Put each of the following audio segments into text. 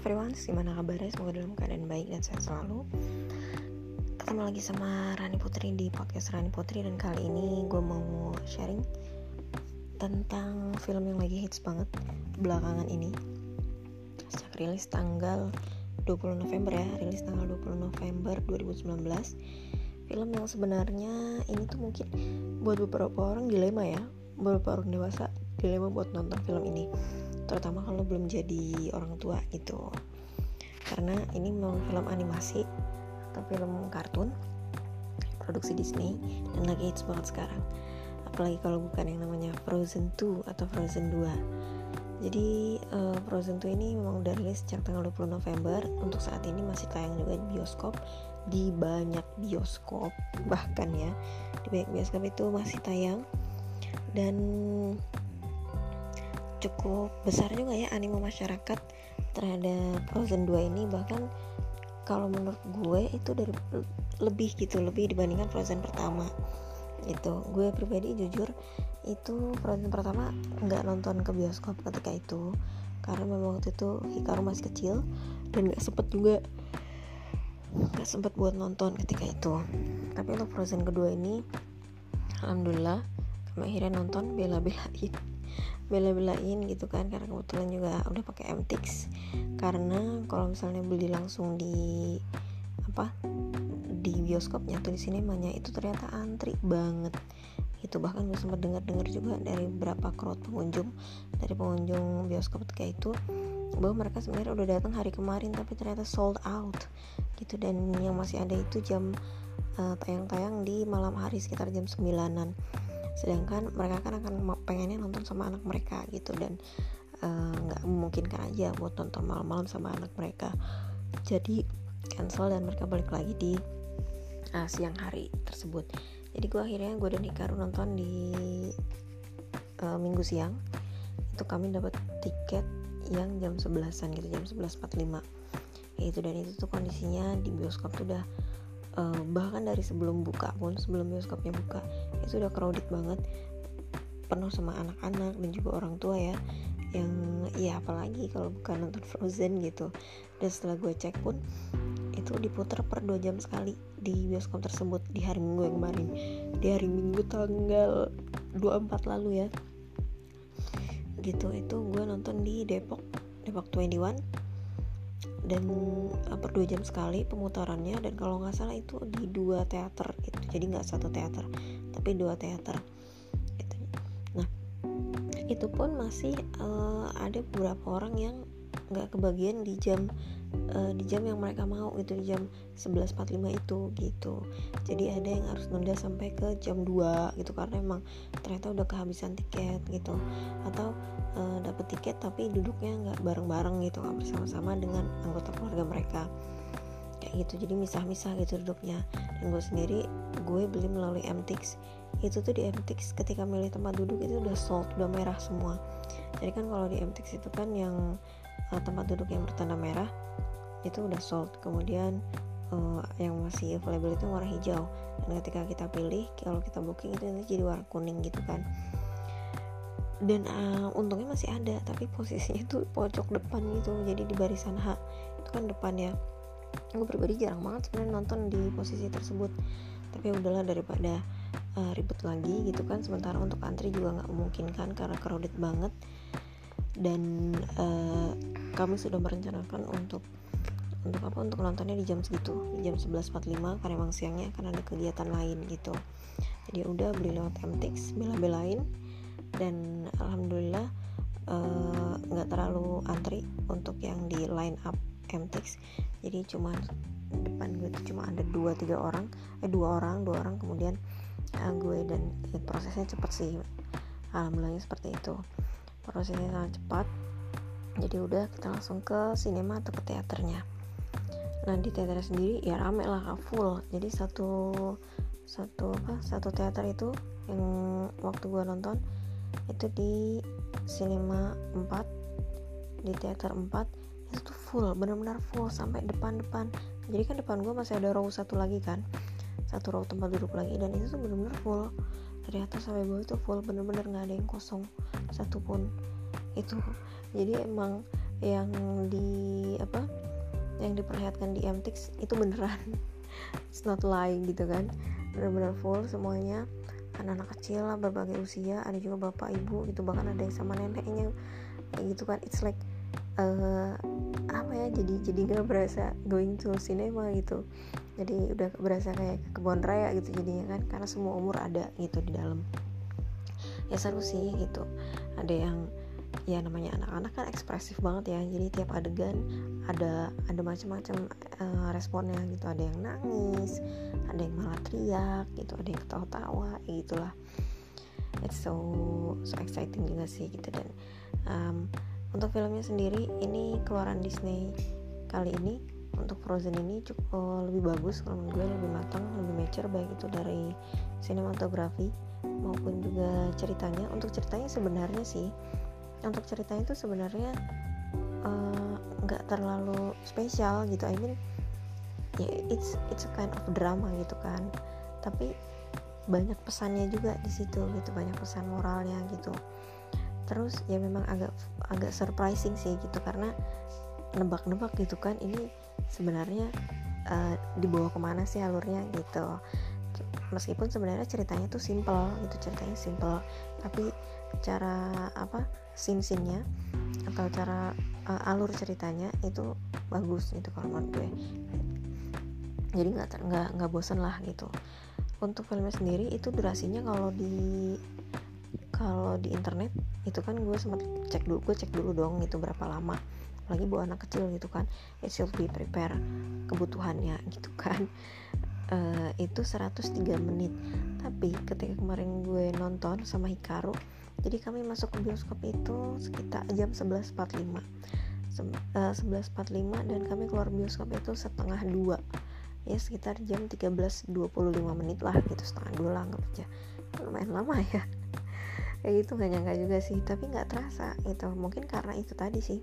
everyone, gimana kabarnya? Semoga dalam keadaan baik dan sehat selalu. Ketemu lagi sama Rani Putri di podcast Rani Putri Dan kali ini gue mau sharing Tentang film yang lagi hits banget belakangan ini. Sejak rilis tanggal 20 November ya Rilis tanggal 20 November 2019 Film yang sebenarnya ini tuh mungkin buat beberapa orang dilema ya Beberapa orang dewasa dilema buat nonton film ini terutama kalau belum jadi orang tua gitu. Karena ini memang film animasi atau film kartun produksi Disney dan lagi hits banget sekarang. Apalagi kalau bukan yang namanya Frozen 2 atau Frozen 2 jadi uh, Frozen 2 ini memang udah rilis sejak tanggal 20 November. Untuk saat ini masih tayang juga di bioskop di banyak bioskop bahkan ya. Di banyak bioskop itu masih tayang. Dan cukup besar juga ya animo masyarakat terhadap Frozen 2 ini. Bahkan kalau menurut gue itu dari lebih gitu lebih dibandingkan Frozen pertama itu gue pribadi jujur itu Frozen pertama nggak nonton ke bioskop ketika itu. Karena memang waktu itu Hikaru masih kecil dan nggak sempet juga nggak sempet buat nonton ketika itu. Tapi untuk Frozen kedua ini alhamdulillah akhirnya nonton bela-belain bela-belain gitu kan karena kebetulan juga udah pakai MTX karena kalau misalnya beli langsung di apa di bioskopnya atau di sinemanya itu ternyata antri banget. Itu bahkan gue sempat dengar-dengar juga dari beberapa crowd pengunjung dari pengunjung bioskop ketika itu bahwa mereka sebenarnya udah datang hari kemarin tapi ternyata sold out. Gitu dan yang masih ada itu jam uh, tayang-tayang di malam hari sekitar jam 9an sedangkan mereka kan akan pengennya nonton sama anak mereka gitu dan eh, nggak uh, memungkinkan aja buat nonton malam-malam sama anak mereka. Jadi cancel dan mereka balik lagi di uh, siang hari tersebut. Jadi gue akhirnya gue dan Hikaru nonton di uh, minggu siang. Itu kami dapat tiket yang jam 11an gitu jam 11.45 itu dan itu tuh kondisinya di bioskop tuh udah uh, bahkan dari sebelum buka pun sebelum bioskopnya buka itu udah crowded banget. Penuh sama anak-anak dan juga orang tua ya. Yang ya apalagi kalau bukan nonton Frozen gitu. Dan setelah gue cek pun itu diputar per dua jam sekali di bioskop tersebut di hari minggu yang kemarin. Di hari minggu tanggal 24 lalu ya. Gitu itu gue nonton di Depok Depok 21 dan per dua jam sekali pemutarannya dan kalau nggak salah itu di dua teater gitu jadi nggak satu teater tapi dua teater gitu. nah itu pun masih uh, ada beberapa orang yang nggak kebagian di jam uh, di jam yang mereka mau itu di jam 11.45 itu gitu. Jadi ada yang harus nunda sampai ke jam 2 gitu karena emang ternyata udah kehabisan tiket gitu. Atau uh, dapet tiket tapi duduknya nggak bareng-bareng gitu nggak bersama-sama dengan anggota keluarga mereka. Kayak gitu jadi misah-misah gitu duduknya. Dan gue sendiri gue beli melalui MTX itu tuh di MTX ketika milih tempat duduk itu udah sold udah merah semua. Jadi kan kalau di MTX itu kan yang uh, tempat duduk yang bertanda merah itu udah sold. Kemudian uh, yang masih available itu warna hijau. Dan ketika kita pilih kalau kita booking itu nanti jadi warna kuning gitu kan. Dan uh, untungnya masih ada tapi posisinya itu pojok depan gitu jadi di barisan H. Itu kan depan ya. Gue pribadi jarang banget sebenarnya nonton di posisi tersebut. Tapi udahlah daripada uh, ribet lagi gitu kan sementara untuk antri juga nggak memungkinkan karena crowded banget. Dan uh, kami sudah merencanakan untuk untuk apa untuk nontonnya di jam segitu di jam 11.45 karena emang siangnya akan ada kegiatan lain gitu. Jadi udah beli lewat MTX bela-belain dan alhamdulillah eh, nggak uh, terlalu antri untuk yang di line up MTX jadi cuma depan gue tuh cuma ada dua tiga orang eh dua orang dua orang kemudian uh, gue dan ya, prosesnya cepet sih. Alhamdulillahnya seperti itu. Prosesnya sangat cepat jadi udah kita langsung ke sinema atau ke teaternya. Nah di teater sendiri ya rame lah full. Jadi satu satu apa satu teater itu yang waktu gue nonton itu di cinema 4 di teater 4 itu tuh full benar-benar full sampai depan-depan. Jadi kan depan gue masih ada row satu lagi kan satu row tempat duduk lagi dan itu tuh benar-benar full. Dari atas sampai bawah itu full bener-bener nggak ada yang kosong satupun. Itu jadi emang yang di apa yang diperlihatkan di MTX itu beneran. It's not lying gitu kan. Bener-bener full semuanya. Anak-anak kecil lah berbagai usia. Ada juga bapak ibu. Gitu bahkan ada yang sama neneknya. Kayak gitu kan. It's like uh, apa ya jadi jadi nggak berasa going to cinema gitu. Jadi udah berasa kayak kebun raya gitu jadinya kan. Karena semua umur ada gitu di dalam. Ya seru sih gitu. Ada yang ya namanya anak-anak kan ekspresif banget ya. Jadi tiap adegan ada ada macam-macam uh, responnya gitu. Ada yang nangis ada yang malah teriak gitu ada yang ketawa-tawa ya gitulah. It's so so exciting juga sih gitu. Dan um, untuk filmnya sendiri ini keluaran Disney kali ini untuk Frozen ini cukup uh, lebih bagus kalau menurut gue lebih matang lebih mature baik itu dari sinematografi maupun juga ceritanya. Untuk ceritanya sebenarnya sih untuk ceritanya itu sebenarnya eh, nggak uh, terlalu spesial gitu. I mean ya it's it's a kind of drama gitu kan. Tapi banyak pesannya juga di situ gitu banyak pesan moralnya gitu. Terus ya memang agak agak surprising sih gitu karena nebak-nebak gitu kan ini sebenarnya uh, dibawa ke mana sih alurnya gitu. Meskipun sebenarnya ceritanya tuh simple gitu ceritanya simple. Tapi cara apa scene-scene-nya atau cara uh, alur ceritanya itu bagus gitu kalau menurut gue. Jadi nggak nggak nggak bosen lah gitu. Untuk filmnya sendiri itu durasinya kalau di kalau di internet itu kan gue sempat cek dulu gue cek dulu dong itu berapa lama. Lagi bawa anak kecil gitu kan. It should be prepare kebutuhannya gitu kan uh, itu 103 menit. Tapi ketika kemarin gue nonton sama Hikaru jadi kami masuk ke bioskop itu sekitar jam 11.45 11.45 dan kami keluar bioskop itu setengah dua. Ya sekitar jam 13.25 menit lah gitu. Setengah dua lah nggak aja. Lumayan lama ya. Kayak gitu gak nyangka juga sih. Tapi nggak terasa gitu. Mungkin karena itu tadi sih.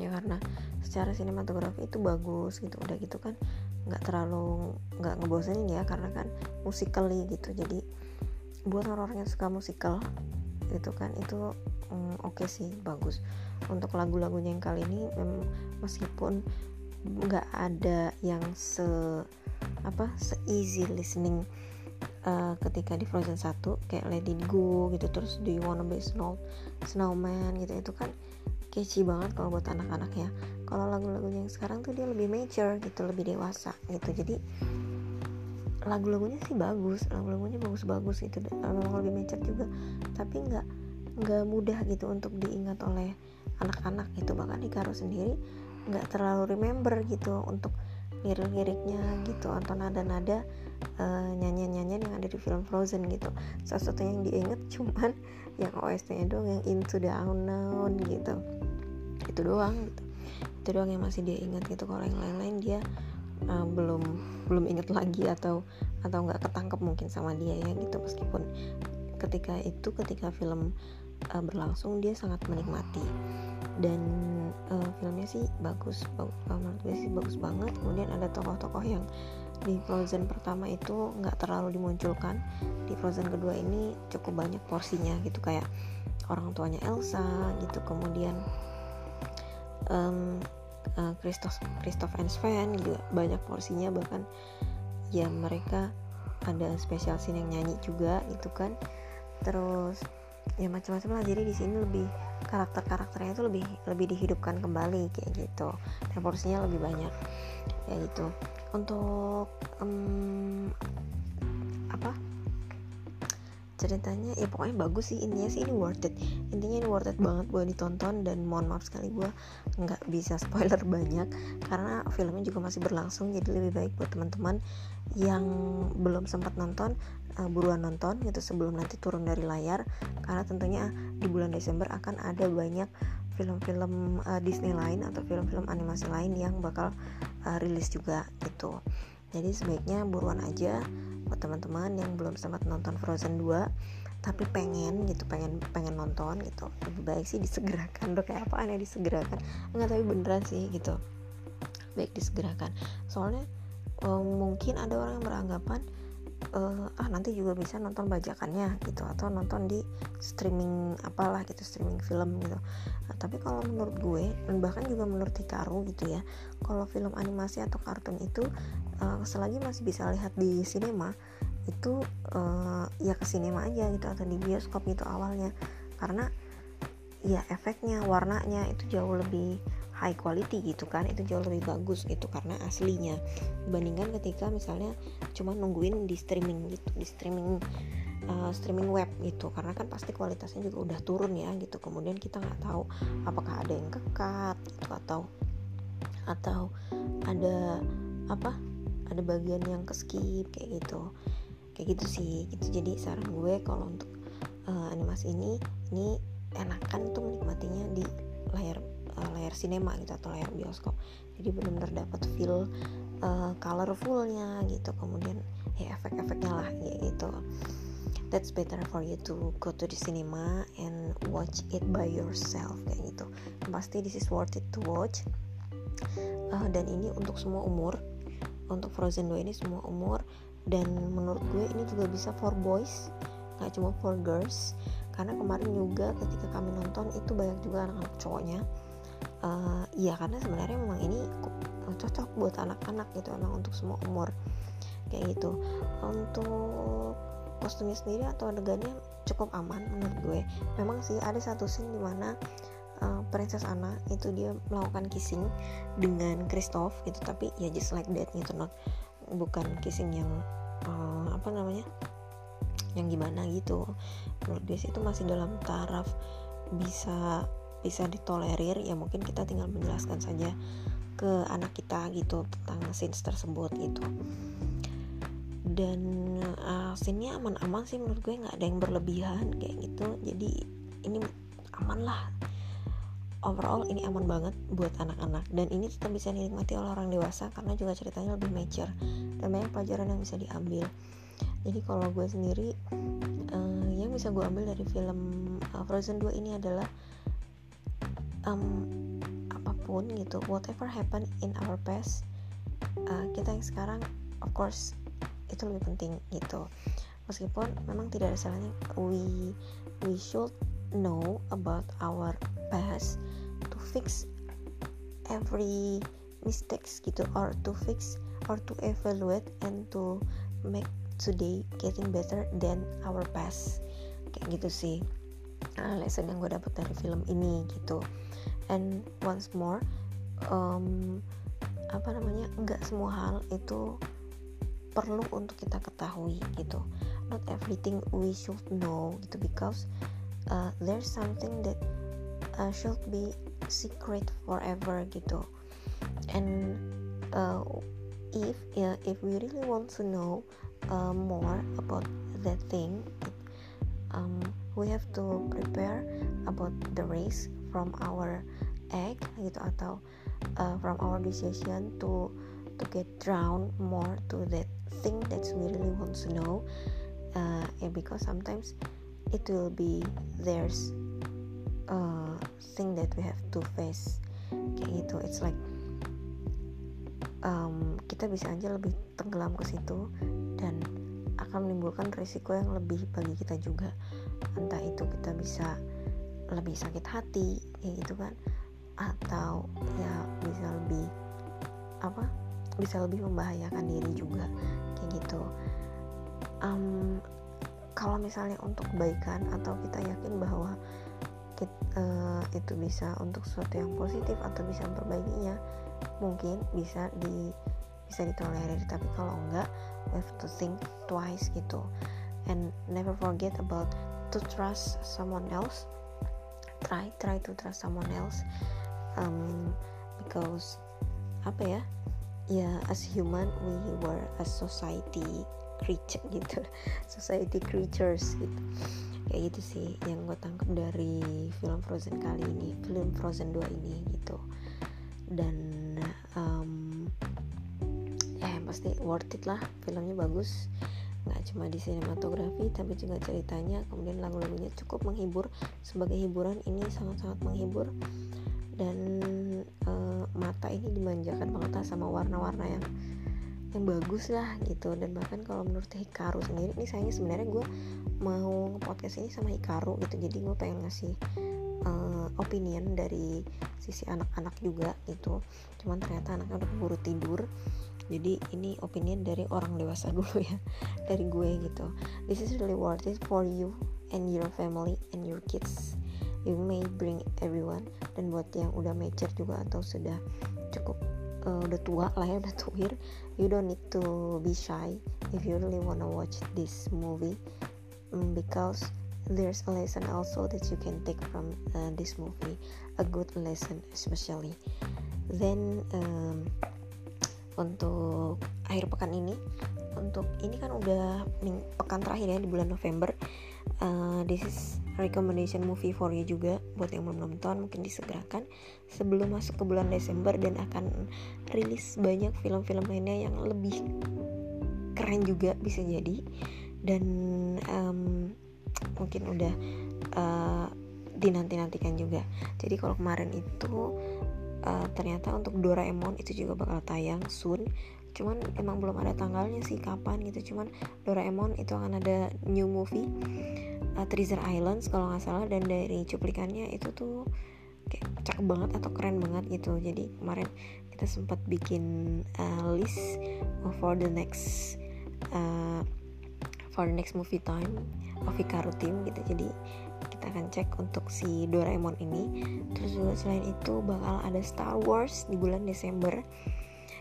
Ya karena secara sinematografi itu bagus gitu. Udah gitu kan nggak terlalu nggak ngebosenin ya karena kan musically gitu. Jadi buat orang-orang yang suka musikal gitu kan itu mm, oke okay sih bagus. Untuk lagu-lagunya yang kali ini meskipun nggak ada yang se apa se easy listening uh, ketika di Frozen 1 kayak It Go gitu terus Do You Wanna Be Snow Snowman gitu itu kan catchy banget kalau buat anak-anak ya. Kalau lagu-lagunya yang sekarang tuh dia lebih mature gitu lebih dewasa gitu. Jadi lagu-lagunya sih bagus lagu-lagunya bagus-bagus gitu. Memang lebih mature juga tapi nggak nggak mudah gitu untuk diingat oleh anak-anak gitu. Bahkan Hikaru sendiri nggak terlalu remember gitu untuk lirik-liriknya gitu. Atau nada-nada uh, nyanyian-nyanyian yang ada di film Frozen gitu. Salah satu yang diinget cuman yang OST-nya doang yang Into the Unknown gitu itu doang gitu. Itu doang yang masih dia ingat gitu. Kalau yang lain-lain dia uh, belum belum inget lagi atau atau nggak ketangkep mungkin sama dia ya gitu. Meskipun ketika itu ketika film uh, berlangsung dia sangat menikmati. Dan uh, filmnya sih bagus bagus menurut gue sih bagus banget. Kemudian ada tokoh-tokoh yang di Frozen pertama itu nggak terlalu dimunculkan. Di Frozen kedua ini cukup banyak porsinya gitu. Kayak orang tuanya Elsa gitu. Kemudian um, uh, Christoph Christoph and Sven juga banyak porsinya bahkan. Ya mereka ada spesial scene yang nyanyi juga gitu kan. Terus ya macam-macam lah. Jadi di sini lebih karakter-karakternya itu lebih lebih dihidupkan kembali kayak gitu. Dan porsinya lebih banyak ya gitu. Untuk um, apa ceritanya ya pokoknya bagus sih intinya sih ini worth it. Intinya ini worth it banget buat ditonton dan mohon maaf sekali gue nggak bisa spoiler banyak karena filmnya juga masih berlangsung jadi lebih baik buat teman-teman yang belum sempat nonton uh, buruan nonton gitu sebelum nanti turun dari layar. Karena tentunya di bulan Desember akan ada banyak film-film uh, Disney lain atau film-film animasi lain yang bakal uh, rilis juga gitu. Jadi sebaiknya buruan aja buat teman-teman yang belum sempat nonton Frozen 2 tapi pengen gitu pengen pengen nonton gitu. Lebih baik sih disegerakan dok kayak apaan ya disegerakan. Enggak tapi beneran sih gitu. Baik disegerakan. Soalnya um, mungkin ada orang yang beranggapan uh, ah nanti juga bisa nonton bajakannya gitu atau nonton di streaming apalah gitu streaming film gitu. Nah, tapi kalau menurut gue dan bahkan juga menurut Hikaru gitu ya kalau film animasi atau kartun itu uh, selagi masih bisa lihat di sinema itu uh, ya ke sinema aja gitu atau di bioskop gitu awalnya. Karena ya efeknya warnanya itu jauh lebih high quality gitu kan itu jauh lebih bagus gitu karena aslinya. Dibandingkan ketika misalnya cuma nungguin di streaming gitu di streaming uh, streaming web gitu. Karena kan pasti kualitasnya juga udah turun ya gitu. Kemudian kita nggak tahu apakah ada yang kekat gitu atau atau ada apa ada bagian yang ke skip kayak gitu. Kayak gitu sih gitu. Jadi saran gue kalau untuk uh, animasi ini ini enakan tuh menikmatinya di layar uh, layar sinema gitu atau layar bioskop. Jadi benar-benar dapat feel uh, colorfulnya gitu. Kemudian ya efek-efeknya lah ya gitu. That's better for you to go to the cinema and watch it by yourself kayak gitu. Pasti this is worth it to watch. Uh, dan ini untuk semua umur. Untuk Frozen 2 ini semua umur. Dan menurut gue ini juga bisa for boys nggak cuma for girls. Karena kemarin juga ketika kami nonton itu banyak juga anak-anak cowoknya uh, iya karena sebenarnya memang ini cocok buat anak-anak gitu emang untuk semua umur. Kayak gitu. Untuk kostumnya sendiri atau adegannya cukup aman menurut gue. Memang sih ada satu scene di mana uh, Princess Anna itu dia melakukan kissing dengan Kristoff gitu tapi ya just like that gitu not bukan kissing yang uh, apa namanya yang gimana gitu. Menurut gue sih itu masih dalam taraf bisa bisa ditolerir ya mungkin kita tinggal menjelaskan saja ke anak kita gitu tentang scenes tersebut gitu. Dan uh, scene-nya aman-aman sih menurut gue nggak ada yang berlebihan kayak gitu. Jadi ini aman lah. Overall ini aman banget buat anak-anak. Dan ini tetap bisa dinikmati oleh orang dewasa karena juga ceritanya lebih mature. Dan banyak pelajaran yang bisa diambil. Jadi kalau gue sendiri uh, yang bisa gue ambil dari film uh, Frozen 2 ini adalah um, apa pun gitu whatever happen in our past uh, kita yang sekarang of course itu lebih penting gitu. Meskipun memang tidak ada salahnya we we should know about our past to fix every mistakes gitu or to fix or to evaluate and to make today getting better than our past. Kayak gitu sih. Uh, lesson yang gue dapet dari film ini gitu and once more um, apa namanya nggak semua hal itu perlu untuk kita ketahui gitu. Not everything we should know gitu because uh, there's something that uh, should be secret forever gitu. And uh, if yeah, if we really want to know uh, more about that thing um, we have to prepare about the race from our egg gitu atau uh, from our decision to to get drown more to that thing that we really want to know uh, yeah, because sometimes it will be there's uh, thing that we have to face. Kayak gitu it's like um, kita bisa aja lebih tenggelam ke situ dan akan menimbulkan risiko yang lebih bagi kita juga. Entah itu kita bisa lebih sakit hati ya gitu kan. Atau ya bisa lebih apa bisa lebih membahayakan diri juga kayak gitu. Um, kalau misalnya untuk kebaikan atau kita yakin bahwa kita, uh, eh, itu bisa untuk sesuatu yang positif atau bisa memperbaikinya mungkin bisa di bisa ditolerir. Tapi kalau enggak we have to think twice gitu. And never forget about to trust someone else try try to trust someone else um, because apa ya ya as human we were a society creature gitu. Society creatures gitu. Kayak gitu sih yang gue tangkap dari film Frozen kali ini film Frozen 2 ini gitu. Dan um, ya pasti worth it lah filmnya bagus nggak cuma di sinematografi tapi juga ceritanya. Kemudian lagu-lagunya cukup menghibur. Sebagai hiburan ini sangat-sangat menghibur. Dan uh, mata ini dimanjakan banget lah sama warna-warna yang yang bagus lah gitu. Dan bahkan kalau menurut Hikaru sendiri ini sayangnya sebenarnya gue mau podcast ini sama Hikaru gitu. Jadi gue pengen ngasih uh, opinion dari sisi anak-anak juga gitu. Cuman ternyata anaknya udah keburu tidur jadi ini opinion dari orang dewasa dulu ya dari gue gitu. This is really worth it for you and your family and your kids. You may bring everyone. Dan buat yang udah mature juga atau sudah cukup uh, udah tua lah ya udah tuir you don't need to be shy if you really wanna watch this movie um, because there's a lesson also that you can take from uh, this movie. A good lesson especially. Then um, untuk akhir pekan ini. Untuk ini kan udah pekan terakhir ya di bulan November. Uh, this is recommendation movie for you juga buat yang belum nonton mungkin disegerakan sebelum masuk ke bulan Desember dan akan rilis banyak film-film lainnya yang lebih keren juga bisa jadi. Dan um, mungkin udah uh, dinanti-nantikan juga. Jadi kalau kemarin itu uh, ternyata untuk Doraemon itu juga bakal tayang soon. Cuman emang belum ada tanggalnya sih kapan gitu. Cuman Doraemon itu akan ada new movie uh, Treasure Islands kalau nggak salah. Dan dari cuplikannya itu tuh kayak cakep banget atau keren banget gitu. Jadi kemarin kita sempat bikin uh, list for the next uh, for the next movie time of Hikaru Team gitu. Jadi kita akan cek untuk si Doraemon ini. Terus juga selain itu bakal ada Star Wars di bulan Desember.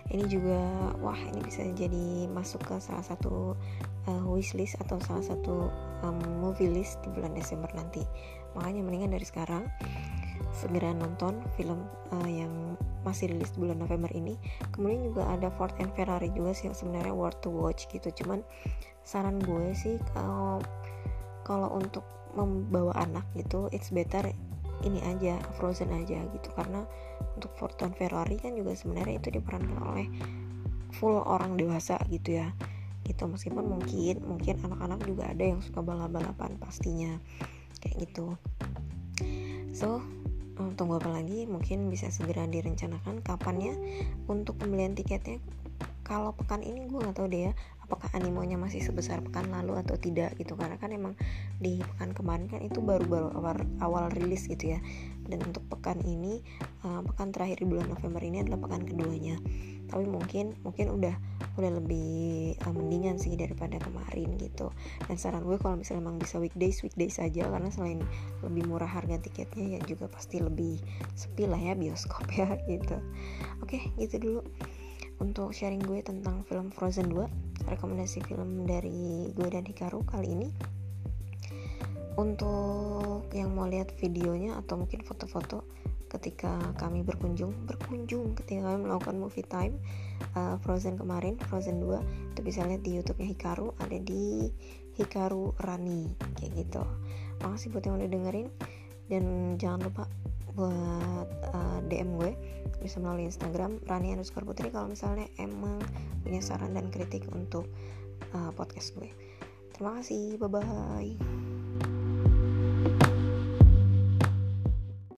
Ini juga wah ini bisa jadi masuk ke salah satu uh, wishlist atau salah satu um, movie list di bulan Desember nanti. Makanya mendingan dari sekarang segera nonton film uh, yang masih rilis bulan November ini. Kemudian juga ada Ford and Ferrari juga sih yang sebenarnya worth to watch gitu. Cuman saran gue sih kalau kalau untuk membawa anak gitu it's better ini aja Frozen aja gitu. Karena untuk Fortune Ferrari kan juga sebenarnya itu diperankan oleh full orang dewasa gitu ya. Gitu meskipun mungkin mungkin anak-anak juga ada yang suka balap-balapan pastinya kayak gitu. So tunggu apa lagi? Mungkin bisa segera direncanakan kapannya untuk pembelian tiketnya kalau pekan ini gue nggak tahu deh ya apakah animonya masih sebesar pekan lalu atau tidak gitu. Karena kan emang di pekan kemarin kan itu baru-baru awal awal rilis gitu ya. Dan untuk pekan ini uh, pekan terakhir di bulan November ini adalah pekan keduanya. Tapi mungkin mungkin udah udah lebih uh, mendingan sih daripada kemarin gitu. Dan saran gue kalau misalnya emang bisa weekdays weekdays aja. Karena selain lebih murah harga tiketnya ya juga pasti lebih sepi lah ya bioskop ya gitu. Oke gitu dulu untuk sharing gue tentang film Frozen 2 rekomendasi film dari gue dan Hikaru kali ini. Untuk yang mau lihat videonya atau mungkin foto-foto ketika kami berkunjung berkunjung ketika kami melakukan movie time uh, Frozen kemarin Frozen 2 itu bisa lihat di YouTube-nya Hikaru ada di Hikaru Rani kayak gitu. Makasih buat yang udah dengerin dan jangan lupa buat uh, DM gue bisa melalui Instagram Rani underscore Putri kalau misalnya emang punya saran dan kritik untuk uh, podcast gue. Terima kasih bye bye